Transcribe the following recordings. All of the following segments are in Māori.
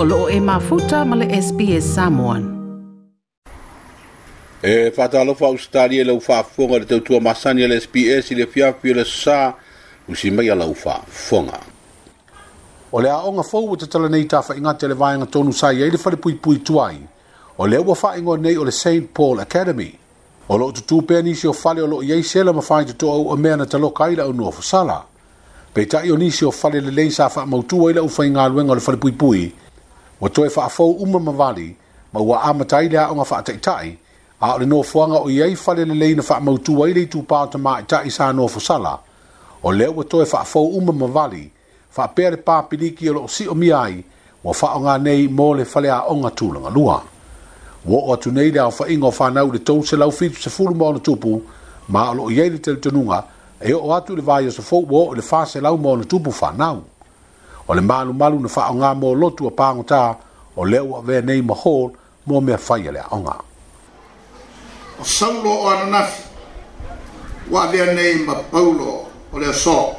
o loo e mafuta ma le SPS Samoan. E whātālofa Australia le ufa whonga le teutua masani le SPS i le fiafio le sā usi mai ala ufa whonga. O le aonga fau o te tala nei tawha inga te le vāinga tonu sa i eile whare pui pui tuai. O le ua wha ingo nei o le St. Paul Academy. O lo tutu pēni si o fale o lo iei sela ma whai te toa o mea na talo kaila o nua fusala. Pei tai o nisi fale le leisa wha mautua le ufa inga luenga o le whare pui pui. Wa toe wha afou uma mawali, ma ua ama taile a onga wha taitai, a ole no fuanga o iei fale le leina wha mautu waile tu tūpā ta maa itai sa no fosala, o leo wa toe wha afou uma mawali, wha pere pāpiliki o loo si o miai, wa wha onga nei mō le fale a onga tūlanga lua. Wa o atu nei le au wha ingo wha nau le tau se lau fitu se fulu mōna tupu, ma o loo iei le tel e o atu le vai o se fōu wō o le fā se lau mōna tupu wha nau o le malu malu na faaoga mo lotu a pagotā o le ua avea nei ma hol mo mea fai a le aʻoga o saulo o ananafi ua avea nei ma paulo o le aso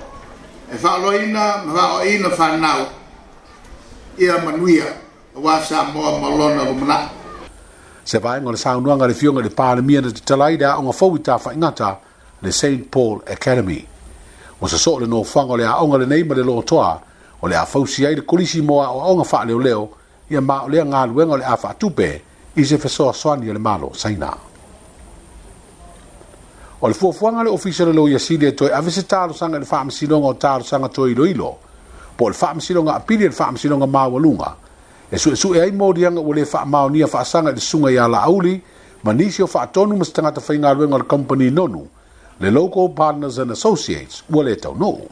e faaaloaina ma faaoaiina i a manuia auā sa moa malona lona lumanaʻi se vaega o le saunuaga le fioga i le palemia na tatala ai le aʻoga fou i tafaigata le st paul academy ua sosoo le nofaga o le aʻoga ma le lotoa o le a fausi ai le kolisi moa o aonga wha leo leo ia ma o lea ngā luenga o le a wha atupe i se fesoa soani le malo saina. O le fuafuanga le ofisa le loia sili e toi avise tālo sanga le wha amasilonga o tālo sanga toi ilo ilo po le wha amasilonga apiri le wha amasilonga maa e su e su e ai mōri anga o le wha maonia wha asanga le sunga ia la auli ma nisi o wha atonu mas tangata whainga luenga le company nonu le local partners and associates ua le tau nōu. No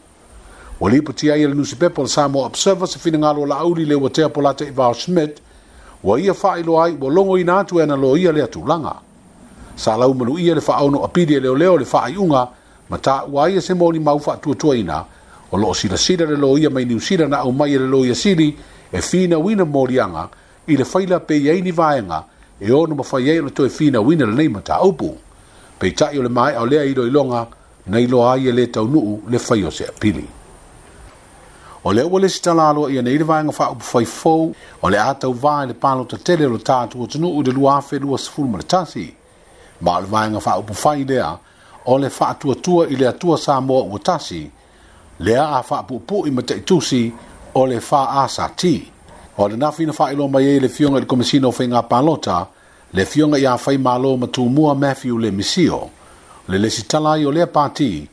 ua lipoti ai i le nusipepa o le samo observer se finagalo laauli le ua tea po lata ivao smit ua ia faailoa ai ua logoina atu e na lo ia le atulaga sa lau manuia le faaono apili e leoleo le faaiʻuga ma taʻua ai e se molimau faatuatuaina o loo silasila le lo ia mai niusila na au mai e le lo ia sili e finauina moliaga i le faila peiai ni vaega e ono mafai ai o le toe finauina lenei ma taupu peitaʻi o le maeʻa o lea iloiloga na iloa ai e lē taunuu le fai o se apili o le ua le sitalaaloa ia nei le vaega faupufaifou o le a tauvā i le palotatele o le tatou atunuu i le luafe luasefulu ma le tasi ma o le vaega faupufai lea o le faatuatua i le atua sa moa ua tasi lea a faapuʻupuʻi ma taʻitusi o le faasati o le nafi na faailo mai ai e le fioga i le komasina o faigā palota le fioga iā fai mālo ma tumua mathew le misio le lesitala ai o lea patī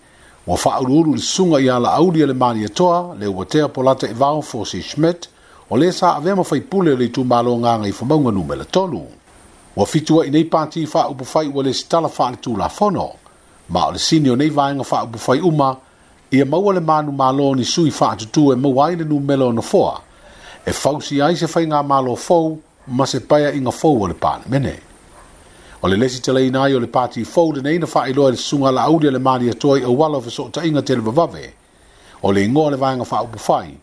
ua fa'aulūlu le susuga iā la'aulia le maliatoa e le ua polata e vao fosi schmit o lē sa avea mafaipule o le itumālo gaga i fomauga nume le tolu ua fituai nei pati fa'aupu fai ua le sitala fa'aletulafono ma o le sini o nei vaega fa'aupu fai uma e maua le manumālo ni sui fa'atutū e mawaine ai le numele foa e fausi ai se faigā mālo fou ma se paia i gafou o le palemene O le lesi tala ina o le pati fowle na ina fai loa le sunga la audia le maria e toi a e wala fa sota inga te le vavave. O le ingoa le vaenga fa upu fai,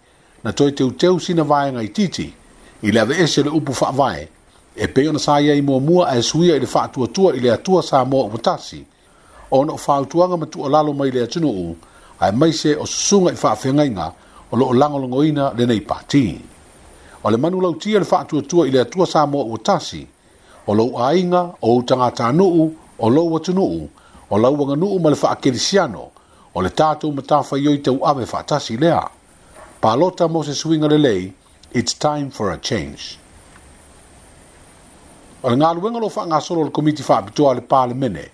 na toi teu teu sina vaenga i titi, i le ave ese le upu fa vae, e peo na saia i mua mua a e suia i le fai tua tua i le atua sa mua umatasi, o na o fai tuanga matu o lalo mai le atunu u, a e maise o susunga i fai fengainga o lo o langolongoina le nei pati. O le manu lautia le fai tua tua i le atua sa mua umatasi, o lou ainga o tangata nuu o lou atunuu o lauanga nuu ma le faakelisiano o le tatou matafai oi tau ave faatasi lea palota mo se suiga lelei it's time for a change o le galuega loo faagasolo o le komiti faapitoa a le palemene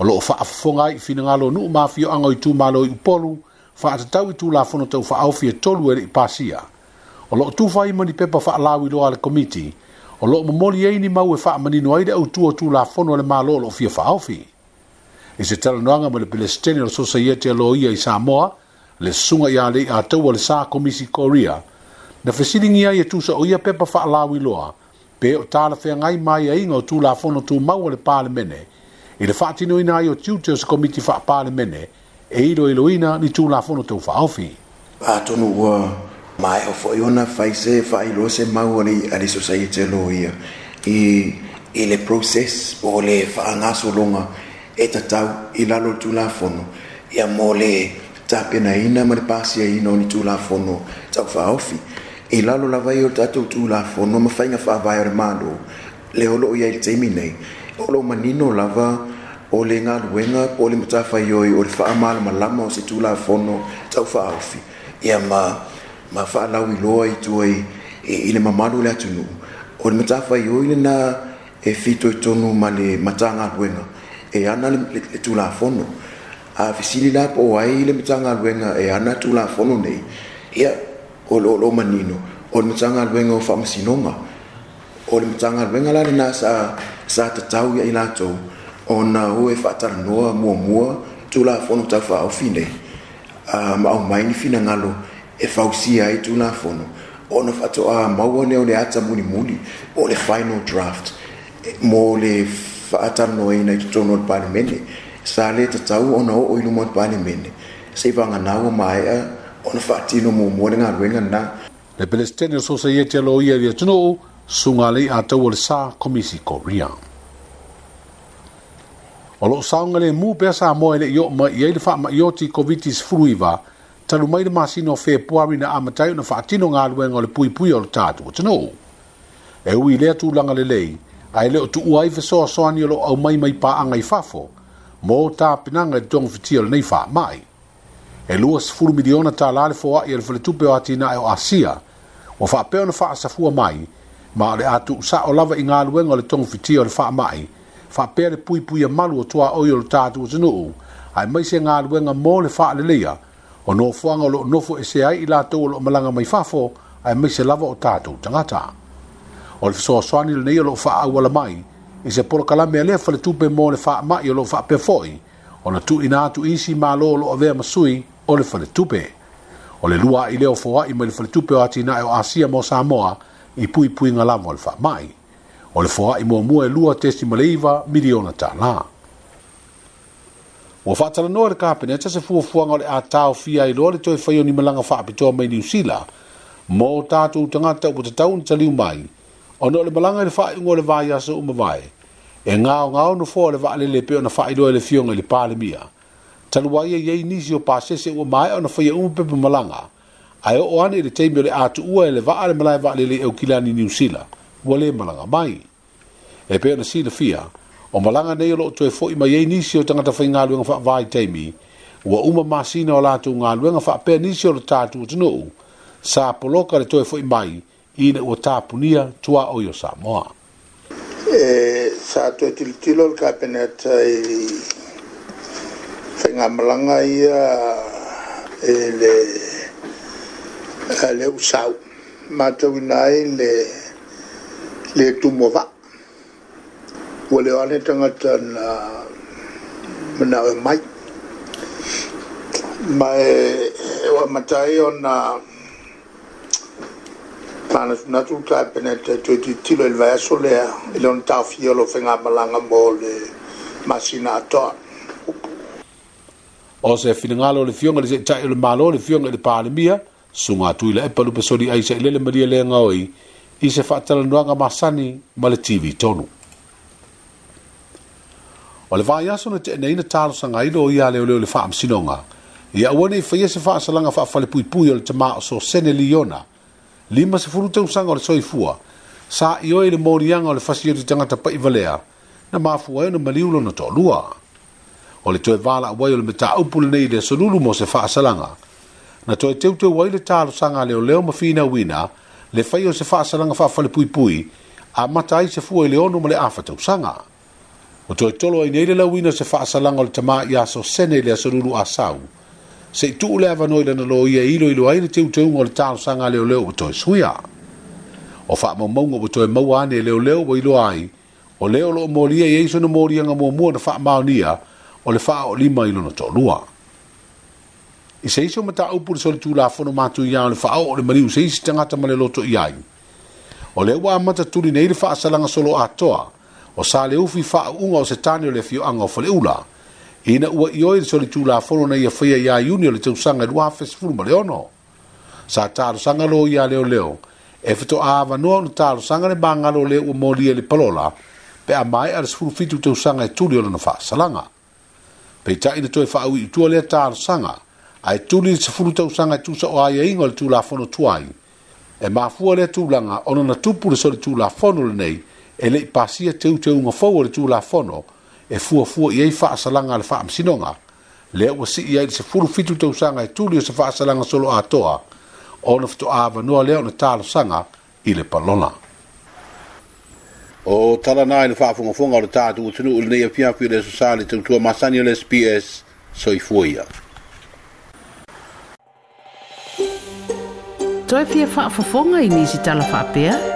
o loo faafofoga ai i finagalo nuu mafioaga o i tumālo i upolu faatatau i tulafono tau faaofia tolu e leʻi pasia o loo tufai mani pepa faalawiloa a le komiti o lo momoli ai ni mau e fa mani no ai de tu tu la fono le malo lo fi fa ofi e se tala no anga mele pele stene lo society lo ia i Samoa le sunga ia le a tau le sa komisi Korea na fesilingi ia e tu sa o ia pepa fa lawi loa pe o tala fe ngai mai ai ngau tu la fono tu mau le pale mene i le fatino ina ai o tiu teo se komiti fa pale mene e ilo ilo ina ni tu la fono tau fa ofi Ah, tonu, uh, ma o foi ona fai se fai lo se mau ali ali society lo ia i i le process o le so longa e tatau i lalo tulafono ia mo le tapenaina ma le pasiaina o ni tulafono taufaofi i lalo lava i o tatou tulafono ma faiga faavae o le malo le o loo iai le taimi nei o loo manino lava o le galuega po o le matafaioi o le faamalamalama o se tulafono taufaofi ia ma ma whānau i loa i tua e, i i le mamalu le atunuu o le matafa i oi lenā e fitoetonu ma le matagaluega e ana le tulafono a fesili la po ai le matagaluega e ana tulafono nei ia o le o'oloo manino o le matagaluega o faamasinoga o le matagaluega la lenā sa sa tatau iai latou ona ua e faatalanoa muamua tulafono taufaaaofi nei a ma aumai ni finagalo e fausia ai tulafono ona faatoā ah, maua lea o le ata mulimuli o le final draft mo le faatalanoaina i totonu o le palemene sa lē tatau ona oo i luma o le palemene sei vaganau o maeʻa ona faatino muamua le galuega lanā le pelestene o society alo ia lia tunuu suga leʻi atau o le sa komisi korea o loo saoga le pea sa moa e leʻi oo mai i ai le faamaʻioti koviti sefuluiva talu mai le masino fe puamina a matai na faatino ngā luenga o le pui pui o le tātu o E ui lea tū langa le lei, a ele o tu uai fa soa soani o lo au mai mai pā angai fafo, mō tā pinanga e vitiel fiti nei fā mai. E lua sifuru miliona tā lale fōa i ele fale tupeo ati na e o asia, o fā peo na fā asafua mai, ma le atu sa o lava i ngā luenga o le tōng mai, fā pea le pui pui a e malu o tua o le tātu o tano, ai mai se ngā luenga mō le fā le leia, o no fuanga lo no fu ese ai la to lo malanga mai fafo ai mai se lava o tato tangata o so so ani le yo lo fa awala mai e se por kala me le fa le tupe mo le fa ma yo lo fa pe foi o na tu ina tu isi ma lo lo ave masui o le fa le tupe o le lua i le o foa i mai le fa le tupe o atina e o asia mo samoa i pui pui ngala mo le fa mai o le foa i mo mo e lua testi maleiva miliona ta laa Ua whātara noa re kāpene, ta se fu o le ātāo fia i loa le toi whaio ni malanga whaapitoa mai New Zealand, Mo tātou tu tanga te tau ni taliu mai, o le malanga i le whaai ungo le vāi asa uma vāi, e ngāo ngāo no fo le vāi lele peo na whaai loa le fionga le pāle mia, talu wai e yei nisi o pāsese ua mai o na whaia e uma pepe malanga, ai o ane le teimio le ātu ua e le vāi le malai vāi lele e ukilani New Zealand, ua le malanga mai. E pe ona si le fia, o malanga nei lo tue fo ima ye nisi o tangata fai ngā luenga wha vai teimi, ua uma masina o nga lu nga fa pē nisi o tātu o tunu, sa poloka le tue fo imai, ina ua tāpunia tua o yo sa moa. E, sa tue tilitilo ka kāpeneta i fai ngā malanga ia e le e le usau, mātou inai le le tumo ua leo ane tangata na mana o mai ma e ua matai o na pana sunatu ta pene te tui tui tilo il vai aso lea ili on tau fiolo whenga malanga mo le masina atoa o se finangalo le fionga le se tai ili malo le fionga ili paalimia sunga tui la epa lupa sori aisa ilele maria lea ngaoi i se fatala nuanga masani ma le tv tonu o le vaiaso na na talosaga ai lo ia leoleo le faamasinoga ia ua nei faia se faasalaga faafalepuipui o le tamā o sosene liona lima sefulu tausaga o le soifua sa i le moliaga o le fasi tagata paiva na mafua ai ona maliu lona toʻalua o le toe valaau ai o le mataupu lenei le asolulu mo se faasalaga na toe teuteu ai le talosaga a leoleo ma finauina le faia o se faasalaga faafalepuipui puipui a mata ai se fua i le ono ma le afatausaga o toe tolo ai nei le lauina se faasalaga o le tamā iā sosene i le asolulu asau se itu'u le avanoi lana lo ia iloilo ai le teuteuga o le talosaga a leoleo ua toe suia o faamaumauga ua toe maua ane e leoleo ua iloa ai o lē o loo molia i ai sona moliaga muamua na faamaonia o le faaoʻolima i lona toʻalua i se iso mataupu le solitulafono matuiā o le faao o le maniu se isi tagata ma le loto i ai o lea ua amata tuli nei le faasalaga solo atoa o sa ufi fa unga o se tani o le fio anga o fale ula. Ina ua i oi so le tula fono na ia fia ia iuni le tau sanga lua hafes fulma le ono. Sa taro sanga lo ia leo leo, e fito awa noa unu taro sanga le banga lo leo mo lia e le palola, pe a mai ala sifuru fitu tau sanga e tuli ono na fa salanga. Pe ta ina toi fa ui utua lea taro sanga, a e tuli sifuru tau sanga e tusa o aia ingo le tula fono tuai. E mafua lea tulanga, ono na tupu le so le fono le nei, e le pasia teu teu nga fo le la fono e fua fua i fa salanga le fa msinonga le o si ia se furu fitu tau sanga e tuli se fa salanga solo atoa o na to ava no le ona talo sanga i le palona o tala na i le fa funga funga o le tatu tunu ul nei pia pia le sosali tau tua masani le SPS soifuia Toi fia fa fofonga i nisi tala fa pia?